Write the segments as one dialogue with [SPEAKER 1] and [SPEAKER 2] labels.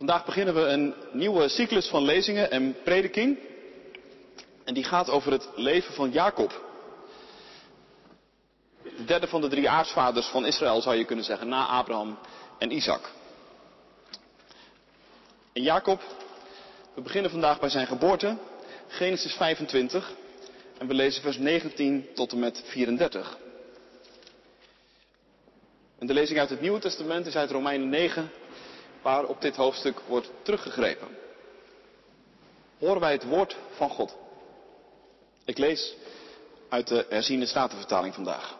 [SPEAKER 1] Vandaag beginnen we een nieuwe cyclus van lezingen en prediking. En die gaat over het leven van Jacob. De derde van de drie aartsvaders van Israël zou je kunnen zeggen, na Abraham en Isaac. En Jacob, we beginnen vandaag bij zijn geboorte, Genesis 25, en we lezen vers 19 tot en met 34. En de lezing uit het Nieuwe Testament is uit Romeinen 9, waar op dit hoofdstuk wordt teruggegrepen. Horen wij het woord van God. Ik lees uit de herziene statenvertaling vandaag.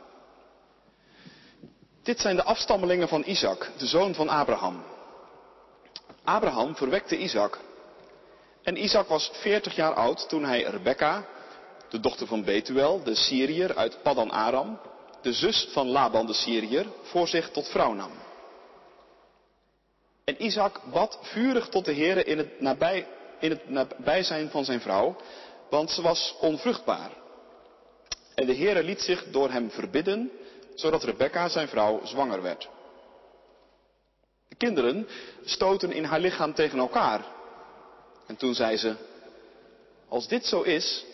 [SPEAKER 1] Dit zijn de afstammelingen van Isaac, de zoon van Abraham. Abraham verwekte Isaac. En Isaac was veertig jaar oud toen hij Rebekka, de dochter van Betuel, de Syriër uit Paddan Aram, de zus van Laban de Syriër, voor zich tot vrouw nam. En Isaac bad vurig tot de Heere in het, nabij, in het nabijzijn van zijn vrouw, want ze was onvruchtbaar. En de Heere liet zich door hem verbidden, zodat Rebekka, zijn vrouw, zwanger werd. De kinderen stoten in haar lichaam tegen elkaar. En toen zei ze, als dit zo is,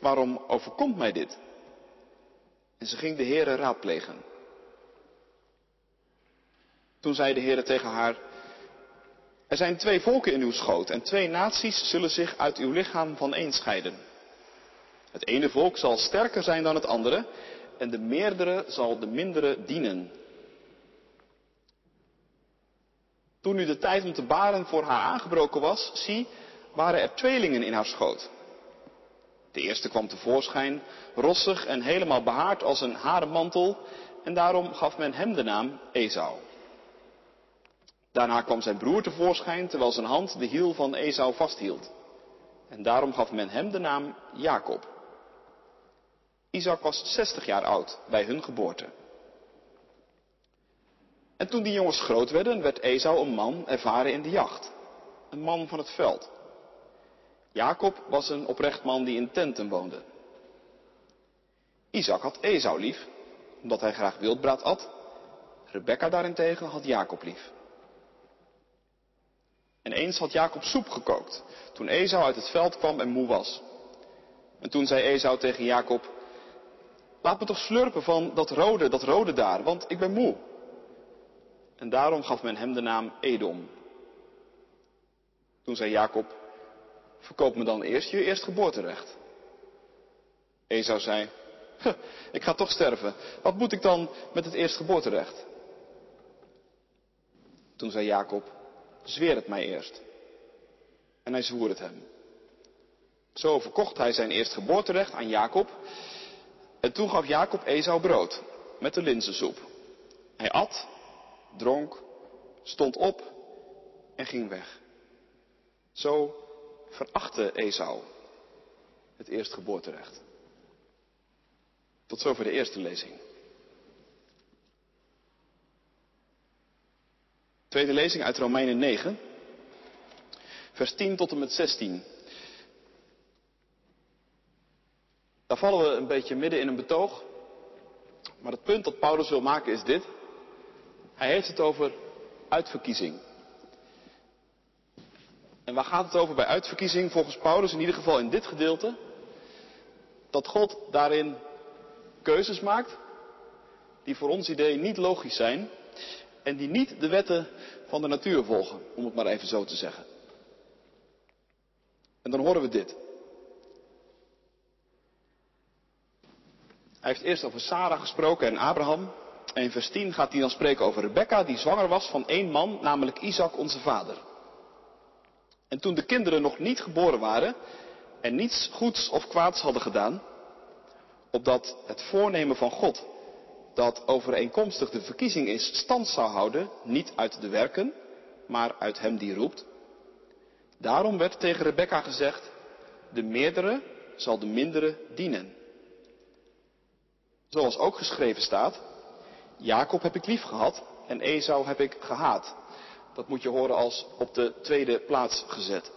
[SPEAKER 1] waarom overkomt mij dit? En ze ging de Heere raadplegen. Toen zei de Heere tegen haar, er zijn twee volken in uw schoot en twee naties zullen zich uit uw lichaam van een scheiden. Het ene volk zal sterker zijn dan het andere en de meerdere zal de mindere dienen. Toen nu de tijd om te baren voor haar aangebroken was, zie, waren er tweelingen in haar schoot. De eerste kwam tevoorschijn, rossig en helemaal behaard als een harenmantel, en daarom gaf men hem de naam Esau. Daarna kwam zijn broer tevoorschijn, terwijl zijn hand de hiel van Esau vasthield. En daarom gaf men hem de naam Jacob. Isaac was 60 jaar oud bij hun geboorte. En toen die jongens groot werden, werd Esau een man ervaren in de jacht. Een man van het veld. Jacob was een oprecht man die in tenten woonde. Isaac had Esau lief, omdat hij graag wildbraad at. Rebecca daarentegen had Jacob lief. En eens had Jacob soep gekookt, toen Esau uit het veld kwam en moe was. En toen zei Esau tegen Jacob, laat me toch slurpen van dat rode, dat rode daar, want ik ben moe. En daarom gaf men hem de naam Edom. Toen zei Jacob, verkoop me dan eerst je eerstgeboorterecht. Esau zei, ik ga toch sterven, wat moet ik dan met het eerstgeboorterecht? Toen zei Jacob, zweer het mij eerst. En hij zwoer het hem. Zo verkocht hij zijn eerstgeboorterecht aan Jacob. En toen gaf Jacob Esau brood met de linzensoep. Hij at, dronk, stond op en ging weg. Zo verachtte Esau het eerstgeboorterecht. Tot zover de eerste lezing. Tweede lezing uit Romeinen 9, vers 10 tot en met 16. Daar vallen we een beetje midden in een betoog. Maar het punt dat Paulus wil maken is dit. Hij heeft het over uitverkiezing. En waar gaat het over bij uitverkiezing? Volgens Paulus in ieder geval in dit gedeelte. Dat God daarin keuzes maakt die voor ons idee niet logisch zijn en die niet de wetten van de natuur volgen, om het maar even zo te zeggen. En dan horen we dit. Hij heeft eerst over Sarah gesproken en Abraham. En in vers 10 gaat hij dan spreken over Rebecca, die zwanger was van één man, namelijk Isaac, onze vader. En toen de kinderen nog niet geboren waren en niets goeds of kwaads hadden gedaan, opdat het voornemen van God dat overeenkomstig de verkiezing is stand zou houden, niet uit de werken, maar uit hem die roept. Daarom werd tegen Rebecca gezegd, de meerdere zal de mindere dienen. Zoals ook geschreven staat, Jacob heb ik lief gehad en Esau heb ik gehaat. Dat moet je horen als op de tweede plaats gezet.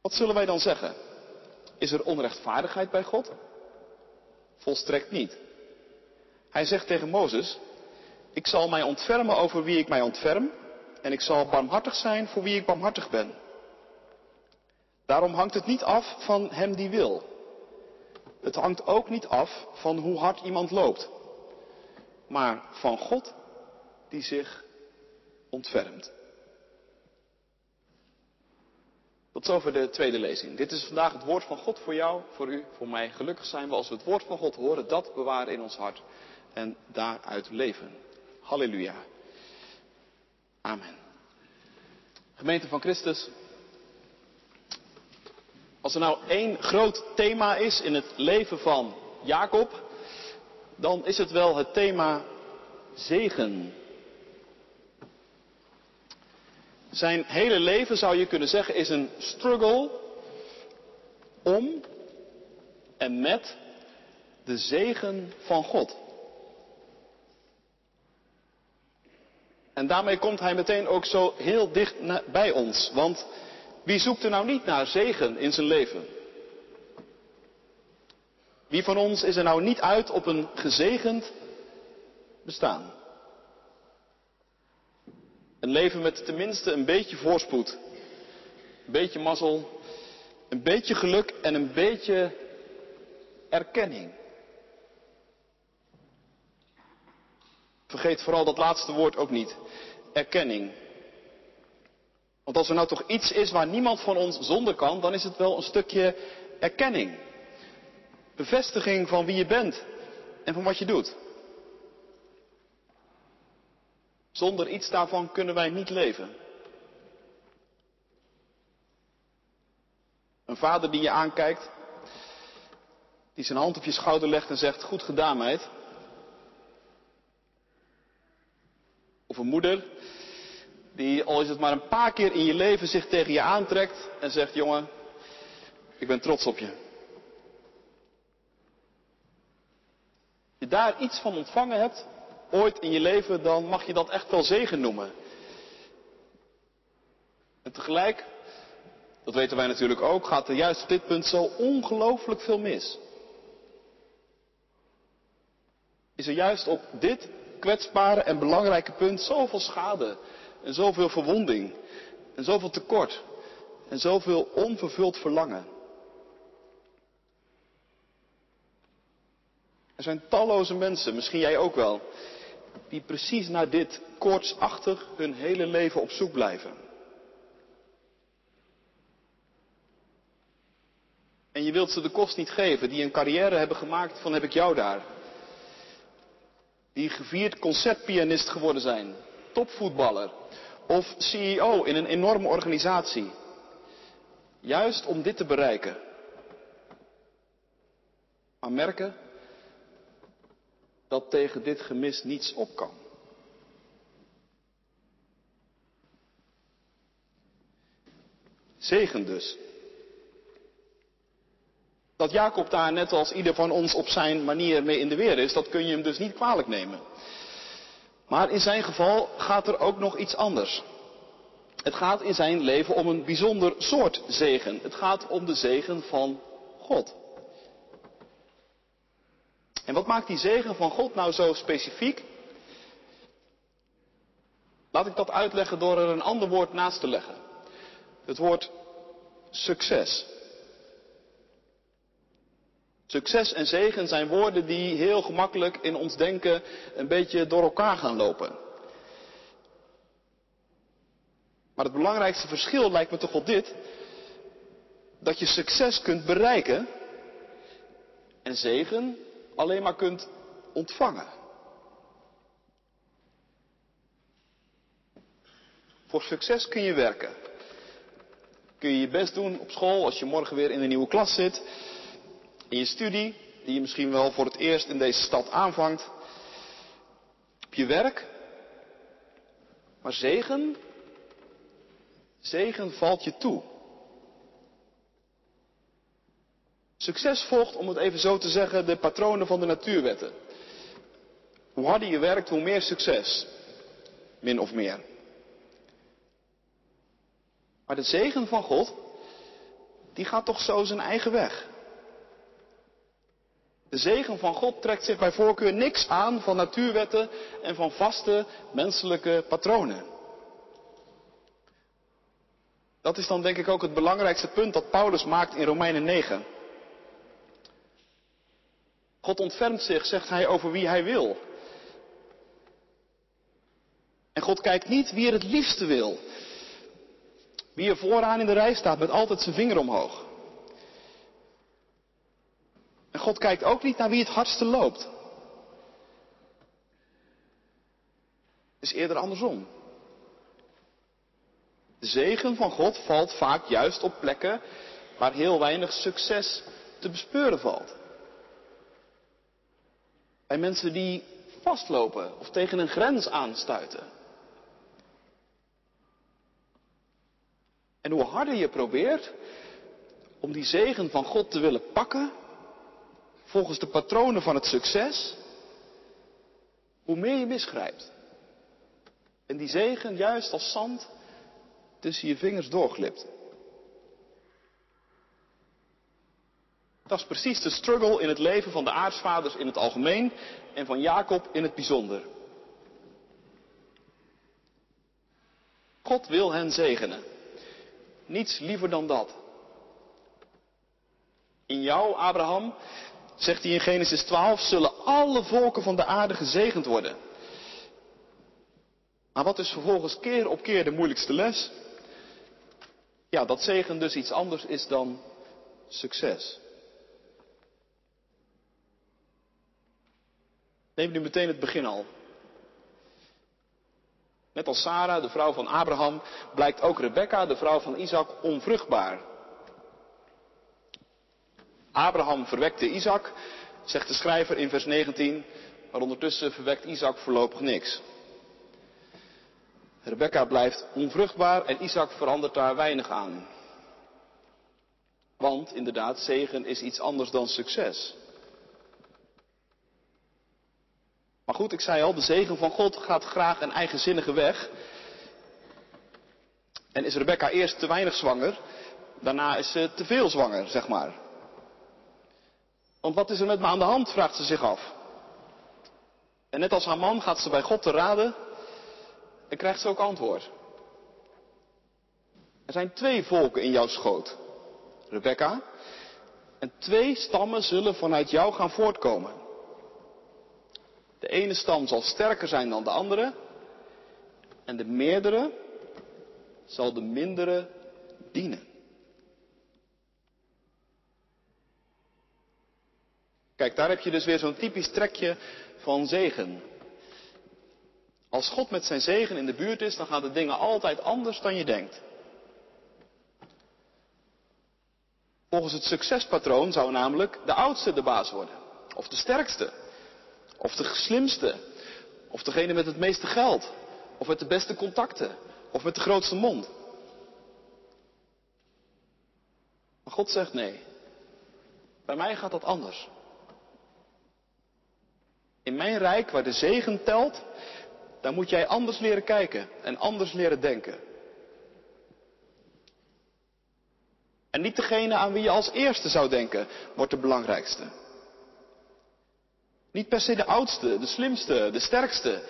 [SPEAKER 1] Wat zullen wij dan zeggen? Is er onrechtvaardigheid bij God? Volstrekt niet. Hij zegt tegen Mozes, ik zal mij ontfermen over wie ik mij ontferm en ik zal barmhartig zijn voor wie ik barmhartig ben. Daarom hangt het niet af van hem die wil. Het hangt ook niet af van hoe hard iemand loopt, maar van God die zich ontfermt. Tot zover de tweede lezing. Dit is vandaag het woord van God voor jou, voor u, voor mij. Gelukkig zijn we als we het woord van God horen, dat bewaren in ons hart en daaruit leven. Halleluja. Amen. Gemeente van Christus. Als er nou één groot thema is in het leven van Jacob, dan is het wel het thema zegen. Zijn hele leven zou je kunnen zeggen is een struggle om en met de zegen van God. En daarmee komt hij meteen ook zo heel dicht bij ons. Want wie zoekt er nou niet naar zegen in zijn leven? Wie van ons is er nou niet uit op een gezegend bestaan? Een leven met tenminste een beetje voorspoed. Een beetje mazzel. Een beetje geluk en een beetje erkenning. Vergeet vooral dat laatste woord ook niet. Erkenning. Want als er nou toch iets is waar niemand van ons zonder kan, dan is het wel een stukje erkenning. Bevestiging van wie je bent en van wat je doet. Zonder iets daarvan kunnen wij niet leven. Een vader die je aankijkt, die zijn hand op je schouder legt en zegt, goed gedaan meid. Of een moeder die, al is het maar een paar keer in je leven, zich tegen je aantrekt en zegt, jongen, ik ben trots op je. Je daar iets van ontvangen hebt, ooit in je leven, dan mag je dat echt wel zegen noemen. En tegelijk, dat weten wij natuurlijk ook, gaat er juist op dit punt zo ongelooflijk veel mis. Is er juist op dit kwetsbare en belangrijke punt zoveel schade en zoveel verwonding en zoveel tekort en zoveel onvervuld verlangen. Er zijn talloze mensen, misschien jij ook wel, die precies naar dit koortsachtig hun hele leven op zoek blijven. En je wilt ze de kost niet geven, die een carrière hebben gemaakt van heb ik jou daar. Die gevierd concertpianist geworden zijn, topvoetballer of CEO in een enorme organisatie. Juist om dit te bereiken. Maar merken, dat tegen dit gemis niets op kan. Zegen dus. Dat Jacob daar net als ieder van ons op zijn manier mee in de weer is, dat kun je hem dus niet kwalijk nemen. Maar in zijn geval gaat er ook nog iets anders. Het gaat in zijn leven om een bijzonder soort zegen. Het gaat om de zegen van God. En wat maakt die zegen van God nou zo specifiek? Laat ik dat uitleggen door er een ander woord naast te leggen. Het woord succes. Succes en zegen zijn woorden die heel gemakkelijk in ons denken een beetje door elkaar gaan lopen. Maar het belangrijkste verschil lijkt me toch op dit. Dat je succes kunt bereiken en zegen alleen maar kunt ontvangen. Voor succes kun je werken. Kun je je best doen op school als je morgen weer in een nieuwe klas zit. In je studie, die je misschien wel voor het eerst in deze stad aanvangt. Op je werk. Maar zegen, zegen valt je toe. Succes volgt, om het even zo te zeggen, de patronen van de natuurwetten. Hoe harder je werkt, hoe meer succes. Min of meer. Maar de zegen van God, die gaat toch zo zijn eigen weg. De zegen van God trekt zich bij voorkeur niks aan van natuurwetten en van vaste menselijke patronen. Dat is dan denk ik ook het belangrijkste punt dat Paulus maakt in Romeinen 9. God ontfermt zich, zegt hij, over wie hij wil. En God kijkt niet wie er het liefste wil. Wie er vooraan in de rij staat met altijd zijn vinger omhoog. En God kijkt ook niet naar wie het hardste loopt. Het is eerder andersom. De zegen van God valt vaak juist op plekken waar heel weinig succes te bespeuren valt. Bij mensen die vastlopen of tegen een grens aanstuiten. En hoe harder je probeert om die zegen van God te willen pakken, volgens de patronen van het succes, hoe meer je misgrijpt. En die zegen juist als zand tussen je vingers doorglipt. Dat is precies de struggle in het leven van de aartsvaders in het algemeen en van Jacob in het bijzonder. God wil hen zegenen. Niets liever dan dat. In jou, Abraham, zegt hij in Genesis 12, zullen alle volken van de aarde gezegend worden. Maar wat is vervolgens keer op keer de moeilijkste les? Ja, dat zegen dus iets anders is dan succes. Neem nu meteen het begin al. Net als Sarah, de vrouw van Abraham, blijkt ook Rebecca, de vrouw van Isaac, onvruchtbaar. Abraham verwekte Isaac, zegt de schrijver in vers 19, maar ondertussen verwekt Isaac voorlopig niks. Rebecca blijft onvruchtbaar en Isaac verandert daar weinig aan. Want inderdaad, zegen is iets anders dan succes. Maar goed, ik zei al, de zegen van God gaat graag een eigenzinnige weg. En is Rebecca eerst te weinig zwanger, daarna is ze te veel zwanger, zeg maar. Want wat is er met me aan de hand, vraagt ze zich af. En net als haar man gaat ze bij God te raden en krijgt ze ook antwoord. Er zijn twee volken in jouw schoot, Rebecca. En twee stammen zullen vanuit jou gaan voortkomen. De ene stam zal sterker zijn dan de andere. En de meerdere zal de mindere dienen. Kijk, daar heb je dus weer zo'n typisch trekje van zegen. Als God met zijn zegen in de buurt is, dan gaan de dingen altijd anders dan je denkt. Volgens het succespatroon zou namelijk de oudste de baas worden. Of de sterkste. Of de slimste. Of degene met het meeste geld. Of met de beste contacten. Of met de grootste mond. Maar God zegt nee. Bij mij gaat dat anders. In mijn rijk, waar de zegen telt, daar moet jij anders leren kijken en anders leren denken. En niet degene aan wie je als eerste zou denken, wordt de belangrijkste. Niet per se de oudste, de slimste, de sterkste,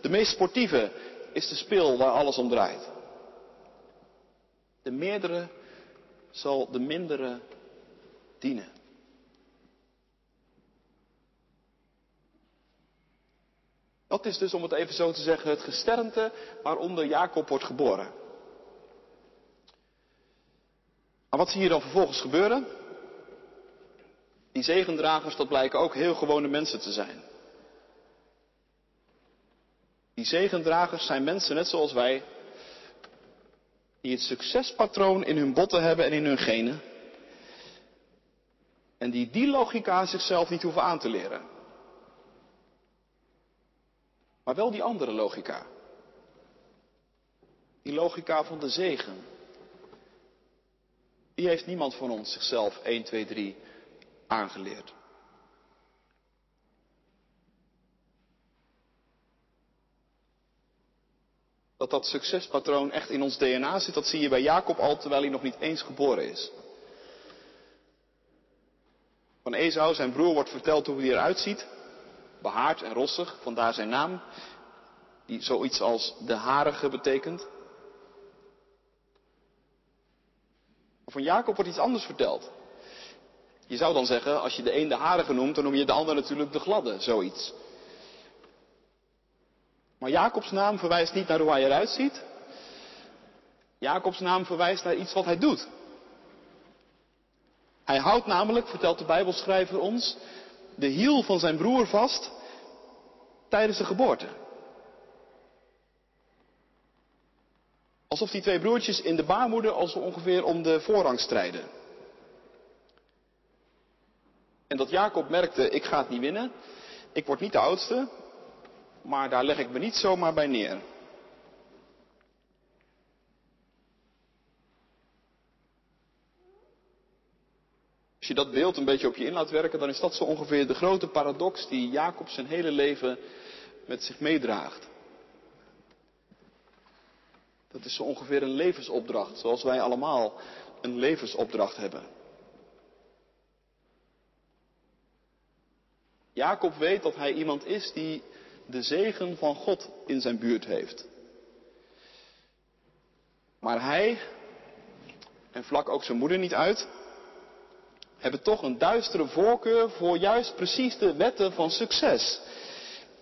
[SPEAKER 1] de meest sportieve is de speel waar alles om draait. De meerdere zal de mindere dienen. Dat is dus, om het even zo te zeggen, het gesternte waaronder Jacob wordt geboren. Maar wat zie je dan vervolgens gebeuren? Die zegendragers, dat blijken ook heel gewone mensen te zijn. Die zegendragers zijn mensen net zoals wij, die het succespatroon in hun botten hebben en in hun genen. En die die logica zichzelf niet hoeven aan te leren. Maar wel die andere logica. Die logica van de zegen. Die heeft niemand van ons zichzelf 1, 2, 3 aangeleerd. Dat dat succespatroon echt in ons DNA zit, dat zie je bij Jacob al terwijl hij nog niet eens geboren is. Van Esau, zijn broer, wordt verteld hoe hij eruit ziet. Behaard en rossig, vandaar zijn naam. Die zoiets als de harige betekent. Van Jacob wordt iets anders verteld. Je zou dan zeggen, als je de een de harige noemt, dan noem je de ander natuurlijk de gladde, zoiets. Maar Jacobs naam verwijst niet naar hoe hij eruit ziet. Jacobs naam verwijst naar iets wat hij doet. Hij houdt namelijk, vertelt de Bijbelschrijver ons, de hiel van zijn broer vast tijdens de geboorte. Alsof die twee broertjes in de baarmoeder al zo ongeveer om de voorrang strijden. En dat Jacob merkte, ik ga het niet winnen, ik word niet de oudste, maar daar leg ik me niet zomaar bij neer. Als je dat beeld een beetje op je in laat werken, dan is dat zo ongeveer de grote paradox die Jacob zijn hele leven met zich meedraagt. Dat is zo ongeveer een levensopdracht, zoals wij allemaal een levensopdracht hebben. Jacob weet dat hij iemand is die de zegen van God in zijn buurt heeft. Maar hij, en vlak ook zijn moeder niet uit, hebben toch een duistere voorkeur voor juist precies de wetten van succes.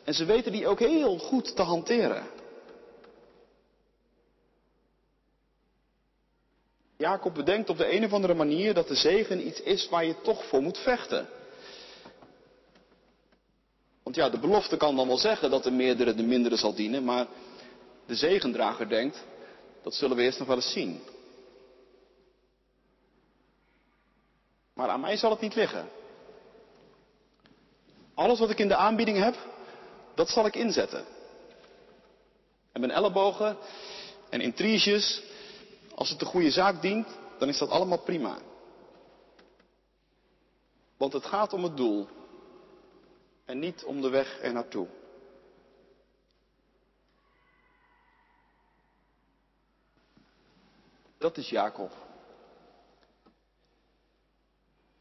[SPEAKER 1] En ze weten die ook heel goed te hanteren. Jacob bedenkt op de een of andere manier dat de zegen iets is waar je toch voor moet vechten. Want ja, de belofte kan dan wel zeggen dat de meerdere de mindere zal dienen, maar de zegendrager denkt, dat zullen we eerst nog wel eens zien. Maar aan mij zal het niet liggen. Alles wat ik in de aanbieding heb, dat zal ik inzetten. En mijn ellebogen en intriges, als het de goede zaak dient, dan is dat allemaal prima. Want het gaat om het doel en niet om de weg er naartoe. Dat is Jacob.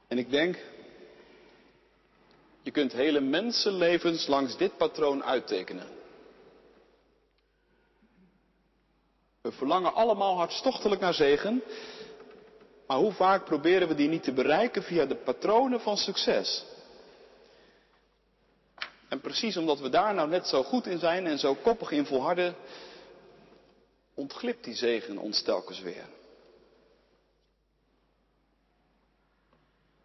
[SPEAKER 1] En ik denk, je kunt hele mensenlevens langs dit patroon uittekenen. We verlangen allemaal hartstochtelijk naar zegen, maar hoe vaak proberen we die niet te bereiken via de patronen van succes? En precies omdat we daar nou net zo goed in zijn en zo koppig in volharden, ontglipt die zegen ons telkens weer.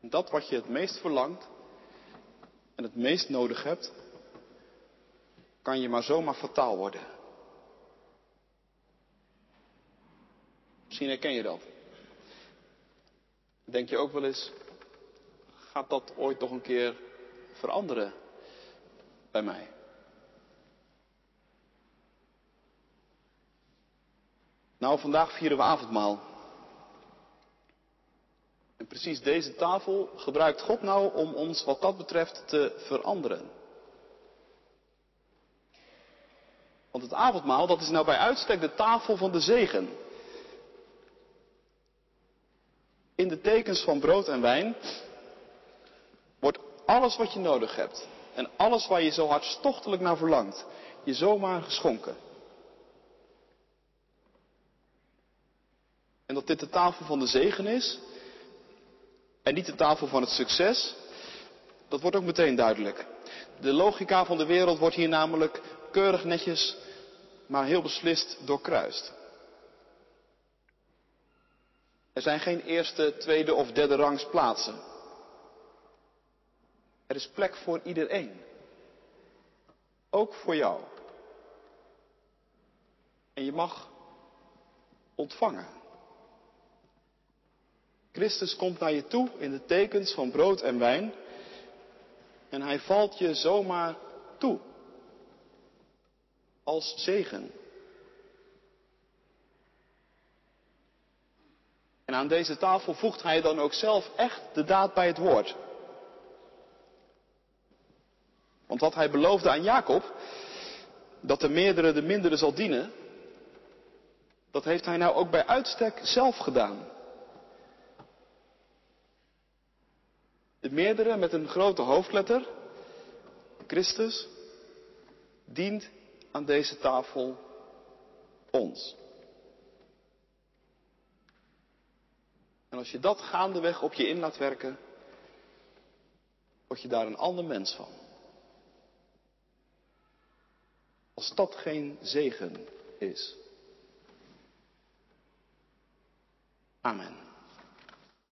[SPEAKER 1] Dat wat je het meest verlangt en het meest nodig hebt, kan je maar zomaar fataal worden. Misschien herken je dat. Denk je ook wel eens, gaat dat ooit toch een keer veranderen bij mij? Nou, vandaag vieren we avondmaal. En precies deze tafel gebruikt God nou om ons wat dat betreft te veranderen. Want het avondmaal, dat is nou bij uitstek de tafel van de zegen. In de tekens van brood en wijn wordt alles wat je nodig hebt en alles waar je zo hartstochtelijk naar verlangt, je zomaar geschonken. En dat dit de tafel van de zegen is, en niet de tafel van het succes, dat wordt ook meteen duidelijk. De logica van de wereld wordt hier namelijk keurig netjes, maar heel beslist doorkruist. Er zijn geen eerste, tweede of derde rangs plaatsen. Er is plek voor iedereen. Ook voor jou. En je mag ontvangen. Christus komt naar je toe in de tekens van brood en wijn. En hij valt je zomaar toe. Als zegen. En aan deze tafel voegt hij dan ook zelf echt de daad bij het woord. Want wat hij beloofde aan Jacob, dat de meerdere de mindere zal dienen, dat heeft hij nou ook bij uitstek zelf gedaan. De meerdere met een grote hoofdletter, Christus, dient aan deze tafel ons. En als je dat gaandeweg op je in laat werken, word je daar een ander mens van. Als dat geen zegen is. Amen.